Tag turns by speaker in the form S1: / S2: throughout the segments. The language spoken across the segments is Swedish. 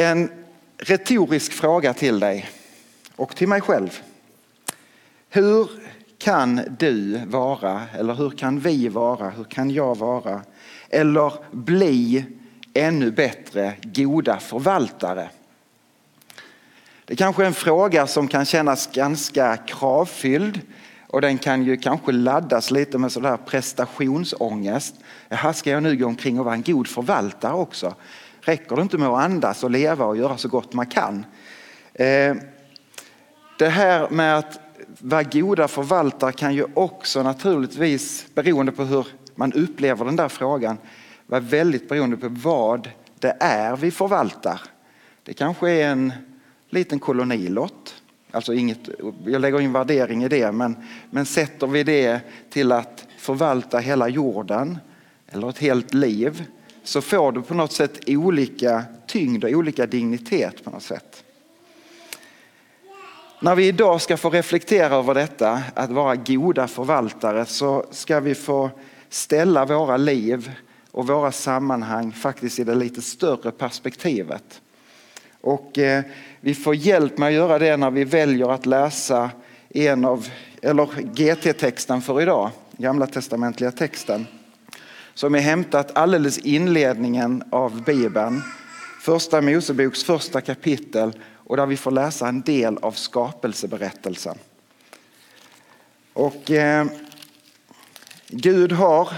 S1: En retorisk fråga till dig och till mig själv. Hur kan du vara, eller hur kan vi vara, hur kan jag vara, eller bli ännu bättre goda förvaltare? Det kanske är en fråga som kan kännas ganska kravfylld och den kan ju kanske laddas lite med sådär prestationsångest. Jaha, ska jag nu gå omkring och vara en god förvaltare också? Räcker det inte med att andas och leva och göra så gott man kan? Eh, det här med att vara goda förvaltare kan ju också naturligtvis, beroende på hur man upplever den där frågan, vara väldigt beroende på vad det är vi förvaltar. Det kanske är en liten kolonilott. Alltså inget, jag lägger in värdering i det, men, men sätter vi det till att förvalta hela jorden eller ett helt liv så får du på något sätt olika tyngd och olika dignitet på något sätt. När vi idag ska få reflektera över detta, att vara goda förvaltare, så ska vi få ställa våra liv och våra sammanhang faktiskt i det lite större perspektivet. Och eh, vi får hjälp med att göra det när vi väljer att läsa en av, eller GT-texten för idag, gamla testamentliga texten som är hämtat alldeles inledningen av Bibeln. Första Moseboks första kapitel och där vi får läsa en del av skapelseberättelsen. Och eh, Gud har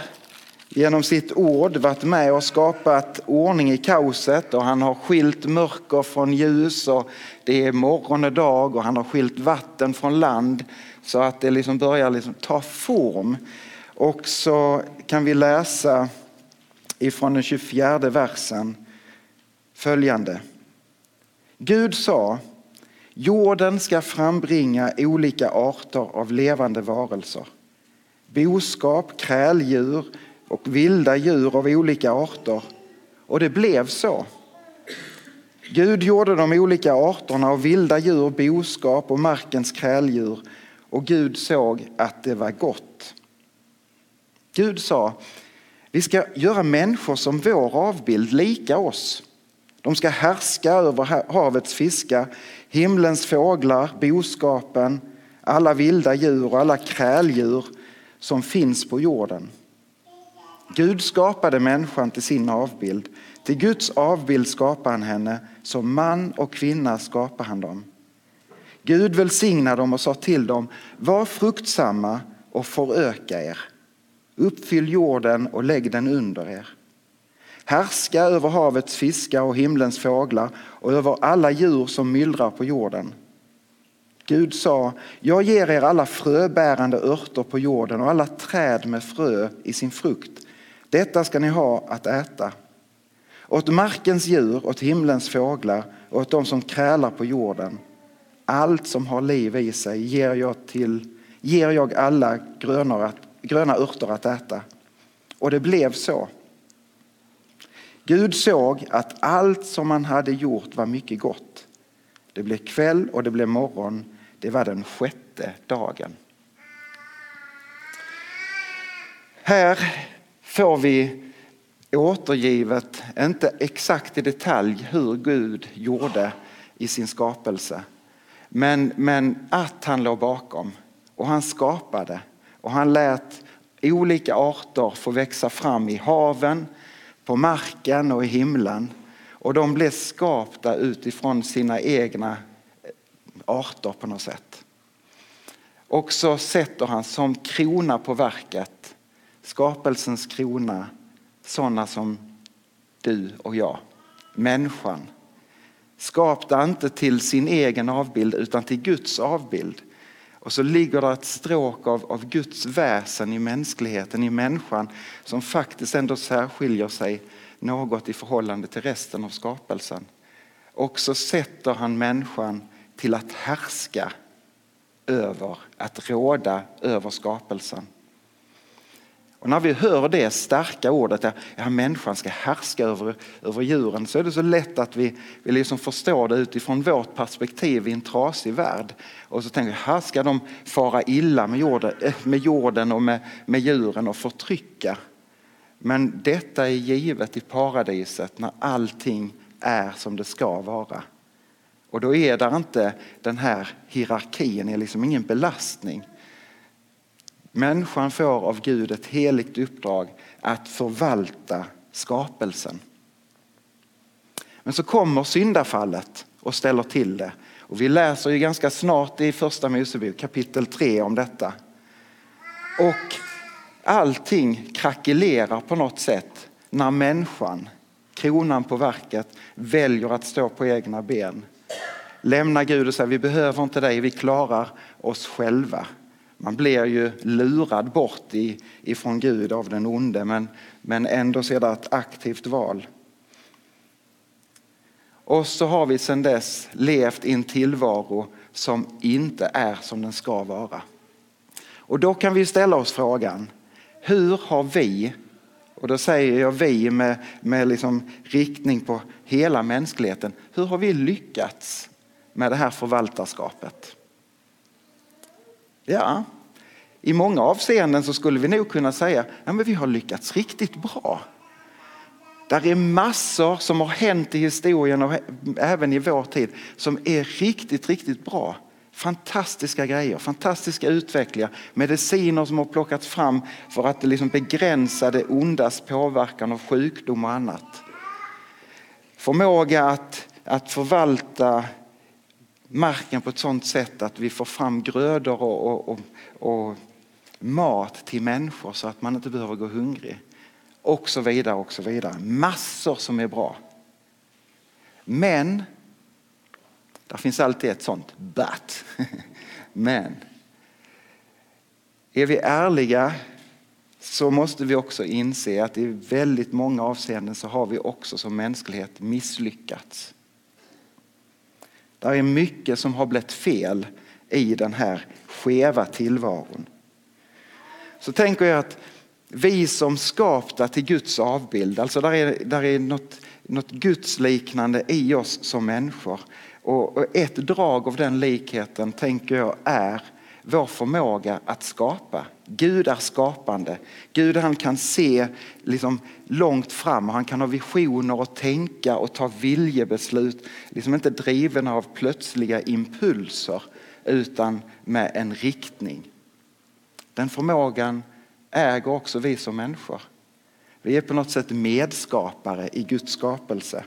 S1: genom sitt ord varit med och skapat ordning i kaoset och han har skilt mörker från ljus och det är morgon och dag och han har skilt vatten från land så att det liksom börjar liksom ta form. Och så kan vi läsa ifrån den 24 versen följande. Gud sa, jorden ska frambringa olika arter av levande varelser. Boskap, kräldjur och vilda djur av olika arter. Och det blev så. Gud gjorde de olika arterna av vilda djur, boskap och markens kräldjur och Gud såg att det var gott. Gud sa, vi ska göra människor som vår avbild, lika oss. De ska härska över havets fiskar, himlens fåglar, boskapen, alla vilda djur och alla kräldjur som finns på jorden. Gud skapade människan till sin avbild. Till Guds avbild skapade han henne, som man och kvinna skapade han dem. Gud välsignade dem och sa till dem, var fruktsamma och föröka er. Uppfyll jorden och lägg den under er. Härska över havets fiskar och himlens fåglar och över alla djur som myllrar på jorden. Gud sa, jag ger er alla fröbärande örter på jorden och alla träd med frö i sin frukt. Detta ska ni ha att äta. Åt markens djur, åt himlens fåglar och åt dem som krälar på jorden. Allt som har liv i sig ger jag, till, ger jag alla gröna, gröna örter att äta. Och det blev så. Gud såg att allt som han hade gjort var mycket gott. Det blev kväll och det blev morgon. Det var den sjätte dagen. Här får vi återgivet, inte exakt i detalj hur Gud gjorde i sin skapelse. Men, men att han låg bakom och han skapade och han lät olika arter få växa fram i haven, på marken och i himlen. Och de blev skapta utifrån sina egna eh, arter på något sätt. Och så sätter han som krona på verket, skapelsens krona, sådana som du och jag, människan. Skapta inte till sin egen avbild utan till Guds avbild. Och så ligger det ett stråk av, av Guds väsen i mänskligheten, i människan som faktiskt ändå särskiljer sig något i förhållande till resten av skapelsen. Och så sätter han människan till att härska över, att råda över skapelsen. Och när vi hör det starka ordet att ja, människan ska härska över, över djuren så är det så lätt att vi, vi liksom förstår det utifrån vårt perspektiv i en trasig värld. Och så tänker vi, här ska de fara illa med jorden, eh, med jorden och med, med djuren och förtrycka. Men detta är givet i paradiset när allting är som det ska vara. Och då är det inte den här hierarkin, är liksom ingen belastning. Människan får av Gud ett heligt uppdrag att förvalta skapelsen. Men så kommer syndafallet och ställer till det. Och vi läser ju ganska snart i första Mosebok kapitel 3 om detta. Och allting krackelerar på något sätt när människan, kronan på verket, väljer att stå på egna ben. Lämna Gud och säga vi behöver inte dig, vi klarar oss själva. Man blir ju lurad bort ifrån Gud av den onde men, men ändå så är det ett aktivt val. Och så har vi sedan dess levt i en tillvaro som inte är som den ska vara. Och då kan vi ställa oss frågan, hur har vi, och då säger jag vi med, med liksom riktning på hela mänskligheten, hur har vi lyckats med det här förvaltarskapet? Ja, i många avseenden så skulle vi nog kunna säga att vi har lyckats riktigt bra. Där är massor som har hänt i historien och även i vår tid som är riktigt, riktigt bra. Fantastiska grejer, fantastiska utvecklingar, mediciner som har plockats fram för att liksom begränsa det ondas påverkan av sjukdom och annat. Förmåga att, att förvalta marken på ett sådant sätt att vi får fram grödor och, och, och, och mat till människor så att man inte behöver gå hungrig. Och så vidare och så vidare. Massor som är bra. Men, där finns alltid ett sånt but. Men, är vi ärliga så måste vi också inse att i väldigt många avseenden så har vi också som mänsklighet misslyckats. Det är mycket som har blivit fel i den här skeva tillvaron. Så tänker jag att vi som skapta till Guds avbild, alltså där är, där är något, något gudsliknande i oss som människor. Och, och ett drag av den likheten tänker jag är vår förmåga att skapa. Gud är skapande. Gud han kan se liksom långt fram och han kan ha visioner och tänka och ta viljebeslut. Liksom inte driven av plötsliga impulser utan med en riktning. Den förmågan äger också vi som människor. Vi är på något sätt medskapare i Guds skapelse.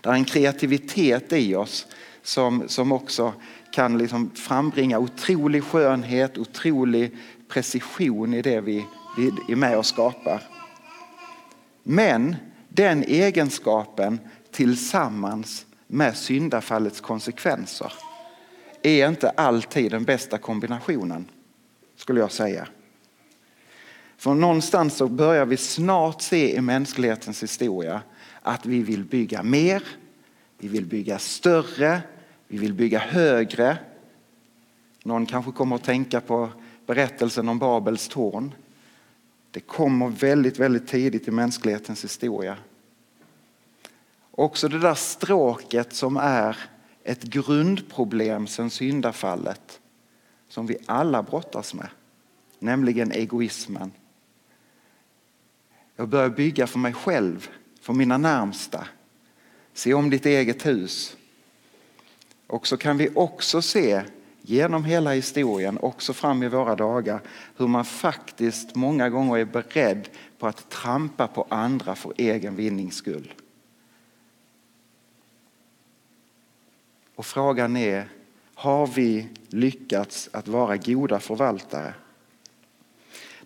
S1: Det är en kreativitet i oss som, som också kan liksom frambringa otrolig skönhet, otrolig precision i det vi, vi är med och skapar. Men den egenskapen tillsammans med syndafallets konsekvenser är inte alltid den bästa kombinationen, skulle jag säga. För någonstans så börjar vi snart se i mänsklighetens historia att vi vill bygga mer, vi vill bygga större, vi vill bygga högre. Någon kanske kommer att tänka på berättelsen om Babels torn. Det kommer väldigt, väldigt tidigt i mänsklighetens historia. Också det där stråket som är ett grundproblem sedan syndafallet som vi alla brottas med, nämligen egoismen. Jag börjar bygga för mig själv, för mina närmsta. Se om ditt eget hus. Och så kan vi också se genom hela historien, också fram i våra dagar, hur man faktiskt många gånger är beredd på att trampa på andra för egen vinnings skull. Och frågan är, har vi lyckats att vara goda förvaltare?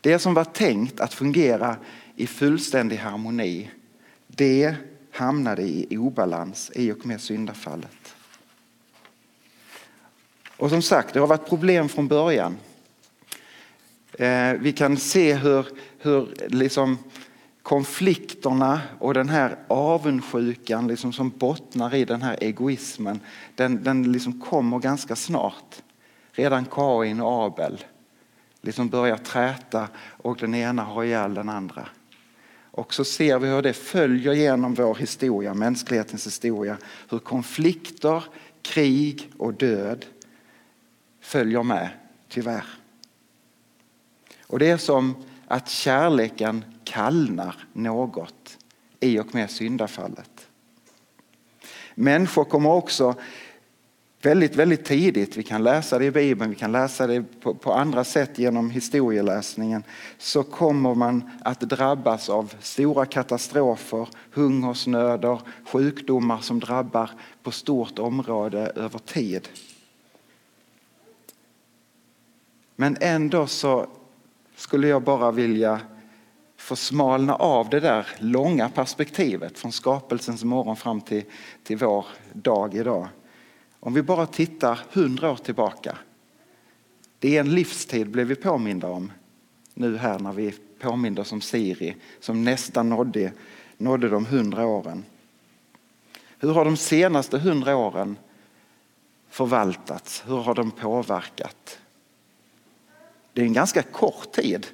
S1: Det som var tänkt att fungera i fullständig harmoni, det hamnade i obalans i och med syndafallet. Och som sagt, det har varit problem från början. Eh, vi kan se hur, hur liksom konflikterna och den här avundsjukan liksom som bottnar i den här egoismen, den, den liksom kommer ganska snart. Redan Kain och Abel liksom börjar träta och den ena har ihjäl den andra. Och så ser vi hur det följer genom vår historia, mänsklighetens historia, hur konflikter, krig och död följer med, tyvärr. Och det är som att kärleken kallnar något i och med syndafallet. Människor kommer också väldigt, väldigt tidigt, vi kan läsa det i Bibeln, vi kan läsa det på, på, andra sätt genom historieläsningen, så kommer man att drabbas av stora katastrofer, hungersnöder, sjukdomar som drabbar på stort område över tid. Men ändå så skulle jag bara vilja få smalna av det där långa perspektivet från skapelsens morgon fram till, till vår dag idag. Om vi bara tittar hundra år tillbaka. Det är en livstid blev vi påminda om nu här när vi påminner oss om Siri som nästan nådde, nådde de hundra åren. Hur har de senaste hundra åren förvaltats? Hur har de påverkat? Det är en ganska kort tid.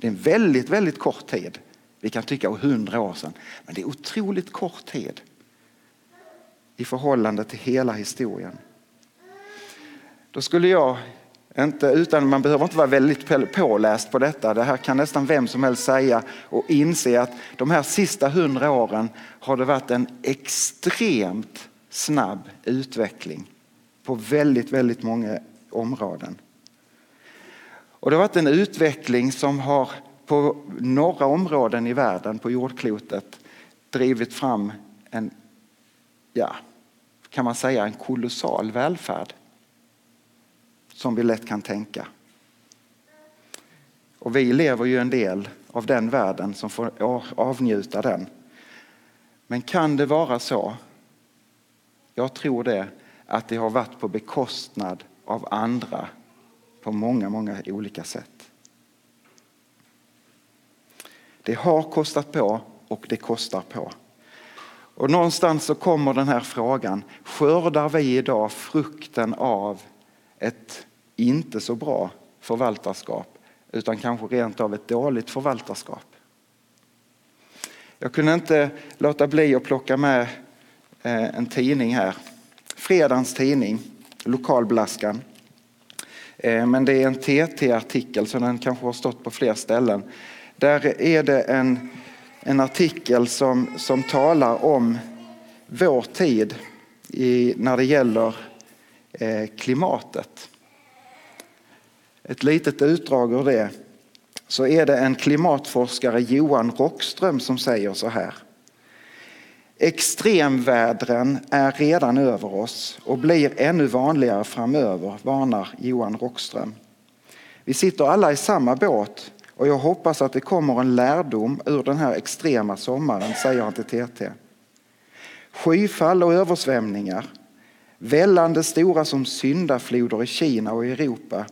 S1: Det är en väldigt, väldigt kort tid. Vi kan tycka hundra år sedan, men det är otroligt kort tid i förhållande till hela historien. Då skulle jag inte, utan man behöver inte vara väldigt påläst på detta. Det här kan nästan vem som helst säga och inse att de här sista hundra åren har det varit en extremt snabb utveckling på väldigt, väldigt många områden. Och det har varit en utveckling som har på några områden i världen, på jordklotet, drivit fram en, ja, kan man säga en kolossal välfärd. Som vi lätt kan tänka. Och vi lever ju en del av den världen som får avnjuta den. Men kan det vara så, jag tror det, att det har varit på bekostnad av andra på många, många olika sätt. Det har kostat på och det kostar på. Och någonstans så kommer den här frågan, skördar vi idag frukten av ett inte så bra förvaltarskap utan kanske rent av ett dåligt förvaltarskap? Jag kunde inte låta bli att plocka med eh, en tidning här. Fredagens tidning, Lokalblaskan. Eh, men det är en TT-artikel så den kanske har stått på fler ställen. Där är det en, en artikel som, som talar om vår tid i, när det gäller eh, klimatet. Ett litet utdrag ur det. Så är det en klimatforskare, Johan Rockström, som säger så här. Extremvädren är redan över oss och blir ännu vanligare framöver, varnar Johan Rockström. Vi sitter alla i samma båt och jag hoppas att det kommer en lärdom ur den här extrema sommaren, säger han till TT. Skyfall och översvämningar, vällande stora som syndafloder i Kina och Europa,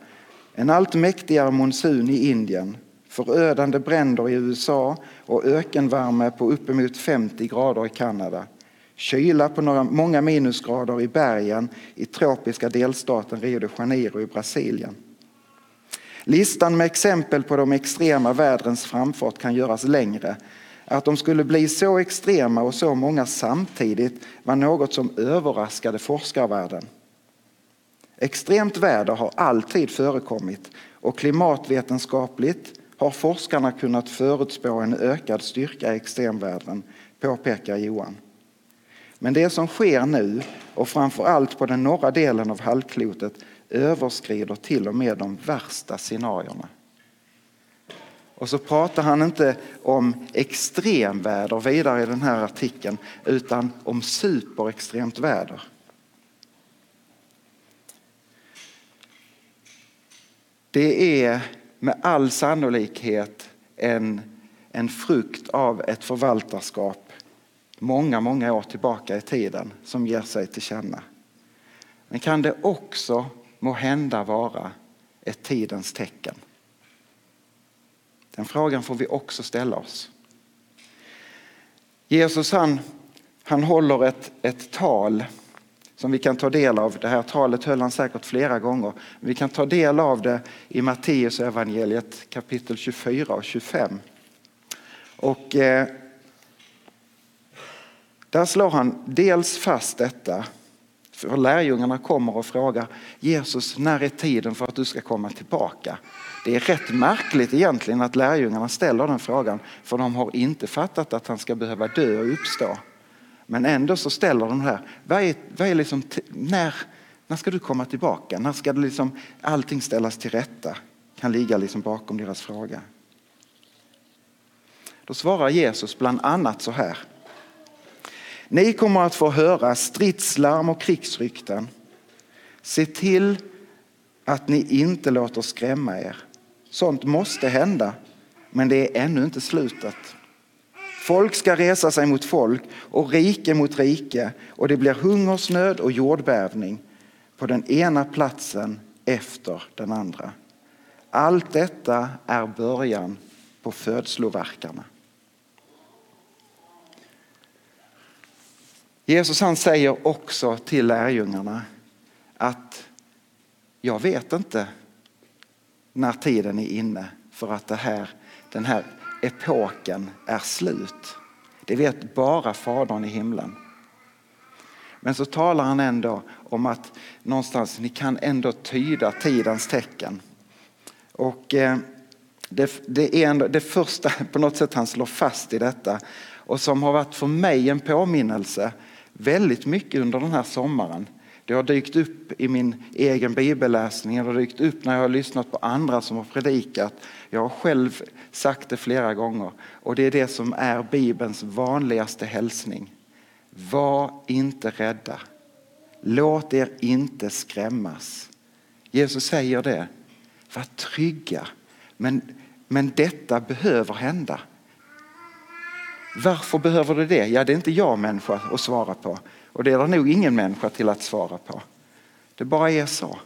S1: en allt mäktigare monsun i Indien, förödande bränder i USA och ökenvärme på uppemot 50 grader i Kanada. Kyla på några, många minusgrader i bergen i tropiska delstaten Rio de Janeiro i Brasilien. Listan med exempel på de extrema vädrens framfart kan göras längre. Att de skulle bli så extrema och så många samtidigt var något som överraskade forskarvärlden. Extremt väder har alltid förekommit och klimatvetenskapligt har forskarna kunnat förutspå en ökad styrka i extremvädren, påpekar Johan. Men det som sker nu, och framför allt på den norra delen av halvklotet, överskrider till och med de värsta scenarierna. Och så pratar han inte om extremväder vidare i den här artikeln utan om superextremt väder. Det är med all sannolikhet en, en frukt av ett förvaltarskap många, många år tillbaka i tiden som ger sig till känna. Men kan det också må hända vara ett tidens tecken? Den frågan får vi också ställa oss. Jesus han, han håller ett, ett tal som vi kan ta del av. Det här talet höll han säkert flera gånger. Vi kan ta del av det i Matteus evangeliet kapitel 24 och 25. Och eh, där slår han dels fast detta, för lärjungarna kommer och frågar Jesus, när är tiden för att du ska komma tillbaka? Det är rätt märkligt egentligen att lärjungarna ställer den frågan, för de har inte fattat att han ska behöva dö och uppstå. Men ändå så ställer de här, vad är, vad är liksom, när, när ska du komma tillbaka? När ska det liksom, allting ställas till rätta? Kan ligga liksom bakom deras fråga. Då svarar Jesus bland annat så här. Ni kommer att få höra stridslarm och krigsrykten. Se till att ni inte låter skrämma er. Sånt måste hända, men det är ännu inte slutet. Folk ska resa sig mot folk och rike mot rike och det blir hungersnöd och jordbävning på den ena platsen efter den andra. Allt detta är början på födsloverkarna. Jesus han säger också till lärjungarna att jag vet inte när tiden är inne för att det här, den här epoken är slut. Det vet bara Fadern i himlen. Men så talar han ändå om att någonstans ni kan ändå tyda tidens tecken. Och eh, det, det är ändå det första på något sätt han slår fast i detta och som har varit för mig en påminnelse väldigt mycket under den här sommaren. Det har dykt upp i min egen bibelläsning, det har dykt upp när jag har lyssnat på andra som har predikat. Jag har själv sagt det flera gånger och det är det som är Bibelns vanligaste hälsning. Var inte rädda. Låt er inte skrämmas. Jesus säger det. Var trygga. Men, men detta behöver hända. Varför behöver det det? Ja, det är inte jag människa att svara på. Och det är det nog ingen människa till att svara på. Det bara är så.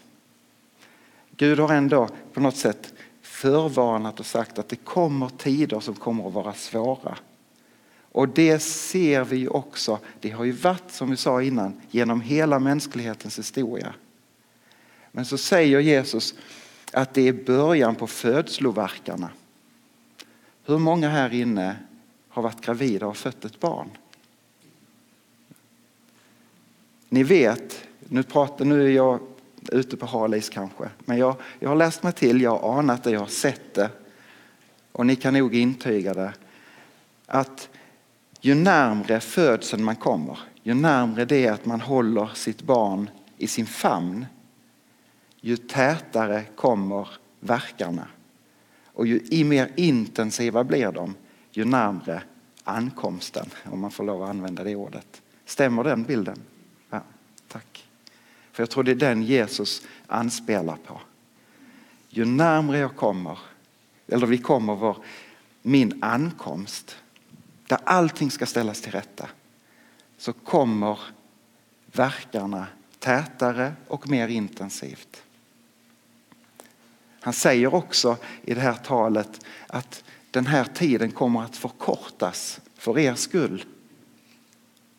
S1: Gud har ändå på något sätt förvarnat och sagt att det kommer tider som kommer att vara svåra. Och det ser vi också. Det har ju varit, som vi sa innan, genom hela mänsklighetens historia. Men så säger Jesus att det är början på födsloverkarna. Hur många här inne har varit gravida och fött ett barn? Ni vet, nu, pratar, nu är jag ute på halis kanske, men jag, jag har läst mig till, jag har anat det, jag har sett det och ni kan nog intyga det. Att ju närmre födseln man kommer, ju närmre det är att man håller sitt barn i sin famn, ju tätare kommer verkarna. Och ju mer intensiva blir de, ju närmre ankomsten, om man får lov att använda det ordet. Stämmer den bilden? För jag tror det är den Jesus anspelar på. Ju närmre jag kommer, eller vi kommer vår, min ankomst, där allting ska ställas till rätta, så kommer verkarna tätare och mer intensivt. Han säger också i det här talet att den här tiden kommer att förkortas för er skull.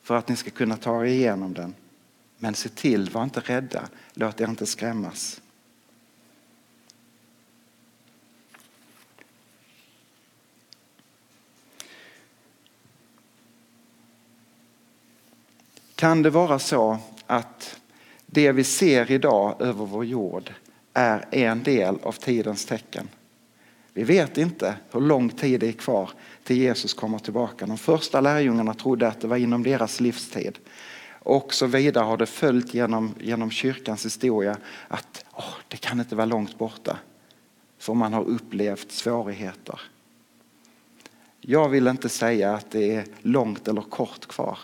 S1: För att ni ska kunna ta er igenom den. Men se till, var inte rädda, låt er inte skrämmas. Kan det vara så att det vi ser idag över vår jord är en del av tidens tecken? Vi vet inte hur lång tid det är kvar till Jesus kommer tillbaka. De första lärjungarna trodde att det var inom deras livstid och så vidare har det följt genom, genom kyrkans historia att oh, det kan inte vara långt borta. För man har upplevt svårigheter. Jag vill inte säga att det är långt eller kort kvar.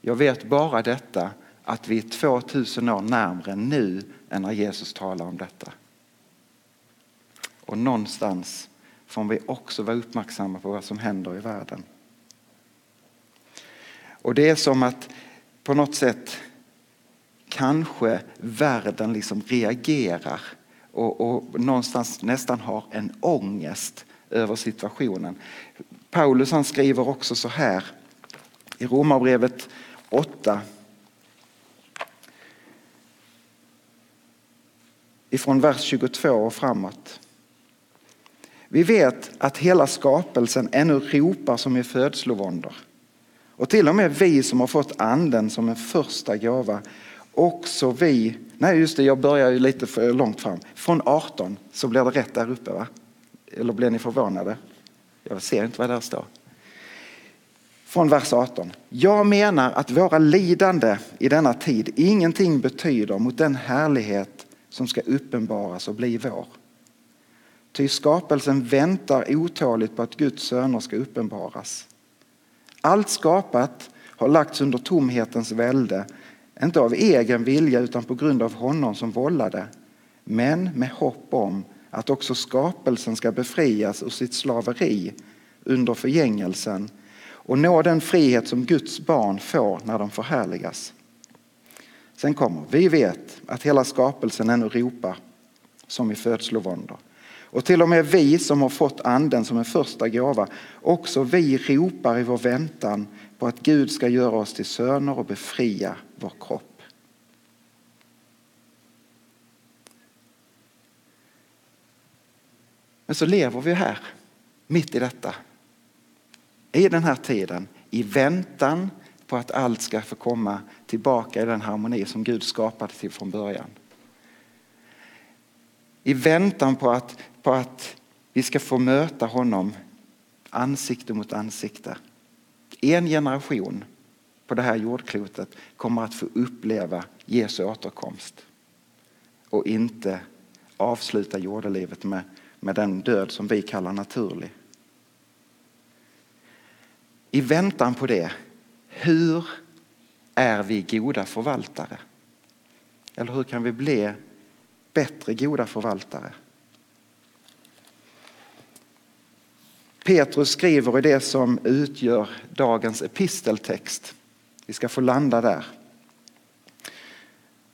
S1: Jag vet bara detta att vi är 2000 år närmre nu än när Jesus talar om detta. Och någonstans får vi också vara uppmärksamma på vad som händer i världen. Och det är som att på något sätt kanske världen liksom reagerar och, och någonstans nästan har en ångest över situationen. Paulus han skriver också så här I Romarbrevet 8 ifrån vers 22 och framåt. Vi vet att hela skapelsen ännu ropar som i födslovåndor. Och till och med vi som har fått anden som en första gåva, också vi, nej just det, jag börjar ju lite för långt fram. Från 18 så blir det rätt där uppe va? Eller blir ni förvånade? Jag ser inte vad där står. Från vers 18. Jag menar att våra lidande i denna tid ingenting betyder mot den härlighet som ska uppenbaras och bli vår. Ty skapelsen väntar otåligt på att Guds söner ska uppenbaras. Allt skapat har lagts under tomhetens välde, inte av egen vilja utan på grund av honom som vållade, men med hopp om att också skapelsen ska befrias ur sitt slaveri under förgängelsen och nå den frihet som Guds barn får när de förhärligas. Sen kommer, vi vet att hela skapelsen ännu ropar som i födslovåndor. Och till och med vi som har fått anden som en första gåva, också vi ropar i vår väntan på att Gud ska göra oss till söner och befria vår kropp. Men så lever vi här, mitt i detta. I den här tiden, i väntan på att allt ska få komma tillbaka i den harmoni som Gud skapade till från början. I väntan på att, på att vi ska få möta honom ansikte mot ansikte. En generation på det här jordklotet kommer att få uppleva Jesu återkomst och inte avsluta jordelivet med, med den död som vi kallar naturlig. I väntan på det, hur är vi goda förvaltare? Eller hur kan vi bli bättre goda förvaltare? Petrus skriver i det som utgör dagens episteltext. Vi ska få landa där.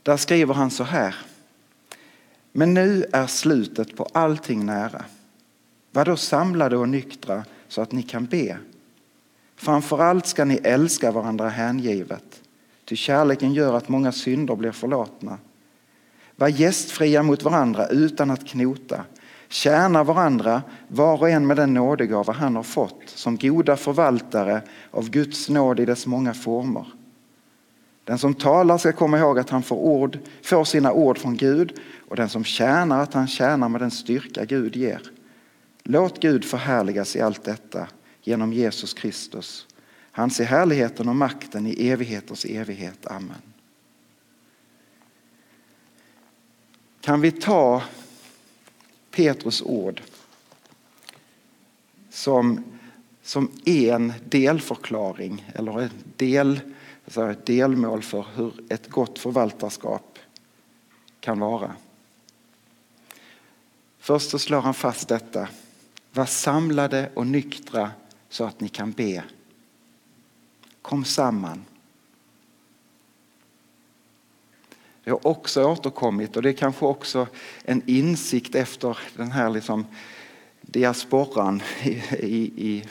S1: Där skriver han så här. Men nu är slutet på allting nära. Var då samlade och nyktra så att ni kan be. Framförallt ska ni älska varandra hängivet, ty kärleken gör att många synder blir förlåtna. Var gästfria mot varandra utan att knota. Tjäna varandra, var och en med den nådegåva han har fått, som goda förvaltare av Guds nåd i dess många former. Den som talar ska komma ihåg att han får, ord, får sina ord från Gud och den som tjänar att han tjänar med den styrka Gud ger. Låt Gud förhärligas i allt detta genom Jesus Kristus. Han ser härligheten och makten i evigheters evighet. Amen. Kan vi ta Petrus ord som, som en delförklaring eller ett del, delmål för hur ett gott förvaltarskap kan vara. Först så slår han fast detta. Var samlade och nyktra så att ni kan be. Kom samman. Det har också återkommit och det är kanske också en insikt efter den här liksom diasporan i, i, i,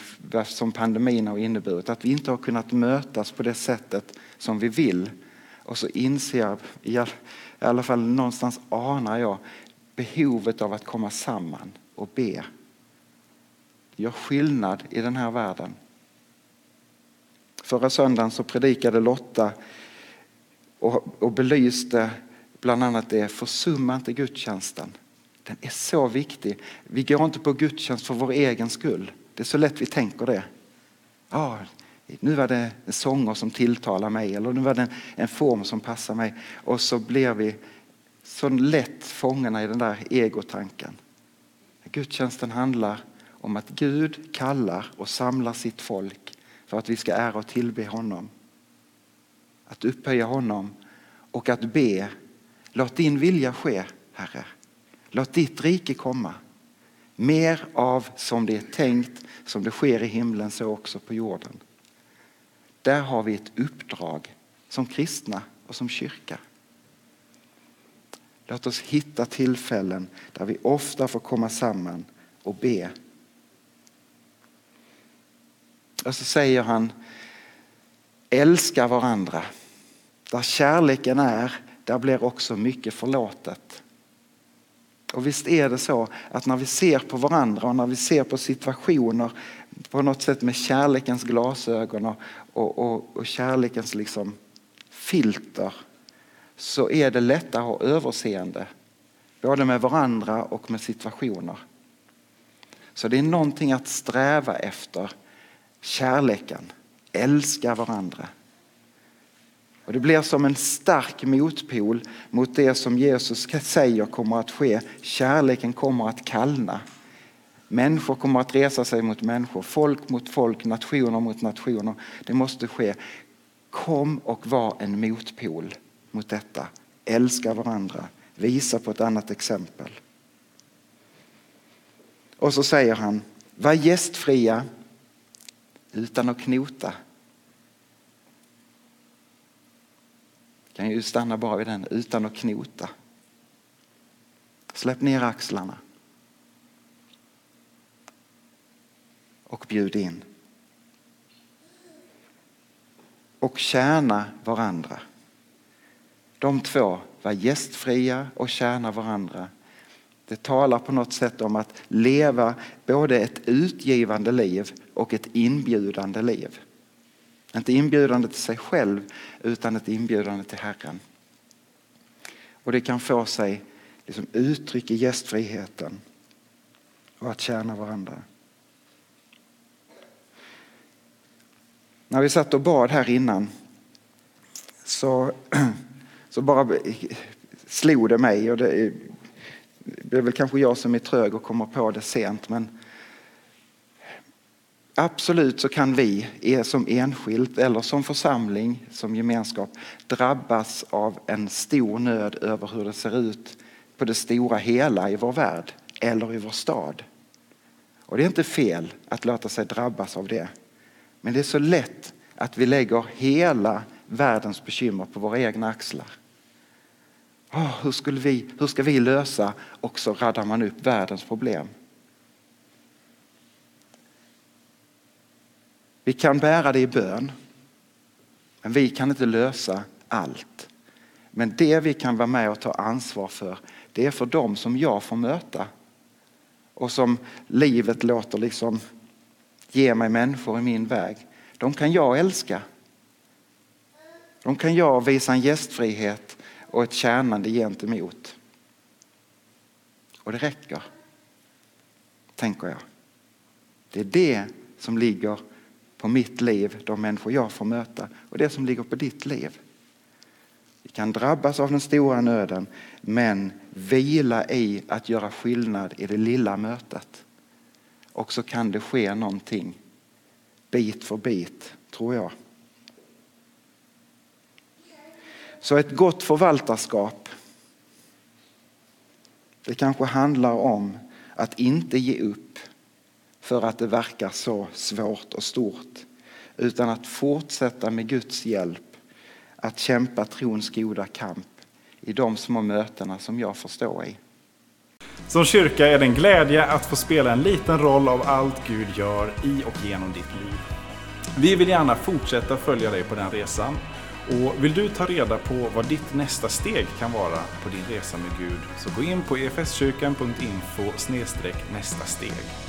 S1: som pandemin har inneburit. Att vi inte har kunnat mötas på det sättet som vi vill. Och så inser jag, i alla fall någonstans anar jag, behovet av att komma samman och be gör skillnad i den här världen. Förra söndagen så predikade Lotta och, och belyste bland annat det, försumma inte gudstjänsten. Den är så viktig. Vi går inte på gudstjänst för vår egen skull. Det är så lätt vi tänker det. Ja, nu var det sånger som tilltalar mig eller nu var det en form som passar mig. Och så blir vi så lätt fångna i den där egotanken. Gudstjänsten handlar om att Gud kallar och samlar sitt folk för att vi ska ära och tillbe honom. Att upphöja honom och att be. Låt din vilja ske, Herre. Låt ditt rike komma. Mer av som det är tänkt, som det sker i himlen, så också på jorden. Där har vi ett uppdrag som kristna och som kyrka. Låt oss hitta tillfällen där vi ofta får komma samman och be och så säger han älska varandra. Där kärleken är, där blir också mycket förlåtet. Och visst är det så att när vi ser på varandra och när vi ser på situationer på något sätt med kärlekens glasögon och, och, och, och kärlekens liksom filter så är det lättare att ha överseende både med varandra och med situationer. Så det är någonting att sträva efter, kärleken, älska varandra. Och det blir som en stark motpol mot det som Jesus säger kommer att ske. Kärleken kommer att kallna. Människor kommer att resa sig mot människor, folk mot folk, nationer mot nationer. Det måste ske. Kom och var en motpol mot detta. Älska varandra. Visa på ett annat exempel. Och så säger han, var gästfria utan att knota. Kan ju stanna bara vid den, utan att knota. Släpp ner axlarna. Och bjud in. Och tjäna varandra. De två var gästfria och tjäna varandra. Det talar på något sätt om att leva både ett utgivande liv och ett inbjudande liv. Inte inbjudande till sig själv utan ett inbjudande till Herren. Och det kan få sig liksom uttryck i gästfriheten och att tjäna varandra. När vi satt och bad här innan så, så bara slog det mig och det det är väl kanske jag som är trög och kommer på det sent men absolut så kan vi e- som enskilt eller som församling, som gemenskap drabbas av en stor nöd över hur det ser ut på det stora hela i vår värld eller i vår stad. Och det är inte fel att låta sig drabbas av det. Men det är så lätt att vi lägger hela världens bekymmer på våra egna axlar. Oh, hur, skulle vi, hur ska vi lösa? Och så raddar man upp världens problem. Vi kan bära det i bön. Men vi kan inte lösa allt. Men det vi kan vara med och ta ansvar för, det är för dem som jag får möta. Och som livet låter liksom ge mig människor i min väg. De kan jag älska. De kan jag visa en gästfrihet och ett tjänande gentemot. Och det räcker, tänker jag. Det är det som ligger på mitt liv, de människor jag får möta och det som ligger på ditt liv. Vi kan drabbas av den stora nöden men vila i att göra skillnad i det lilla mötet. Och så kan det ske någonting bit för bit, tror jag. Så ett gott förvaltarskap, det kanske handlar om att inte ge upp för att det verkar så svårt och stort, utan att fortsätta med Guds hjälp att kämpa trons goda kamp i de små mötena som jag får stå i.
S2: Som kyrka är det en glädje att få spela en liten roll av allt Gud gör i och genom ditt liv. Vi vill gärna fortsätta följa dig på den resan och vill du ta reda på vad ditt nästa steg kan vara på din resa med Gud så gå in på efskyrkan.info nästa steg.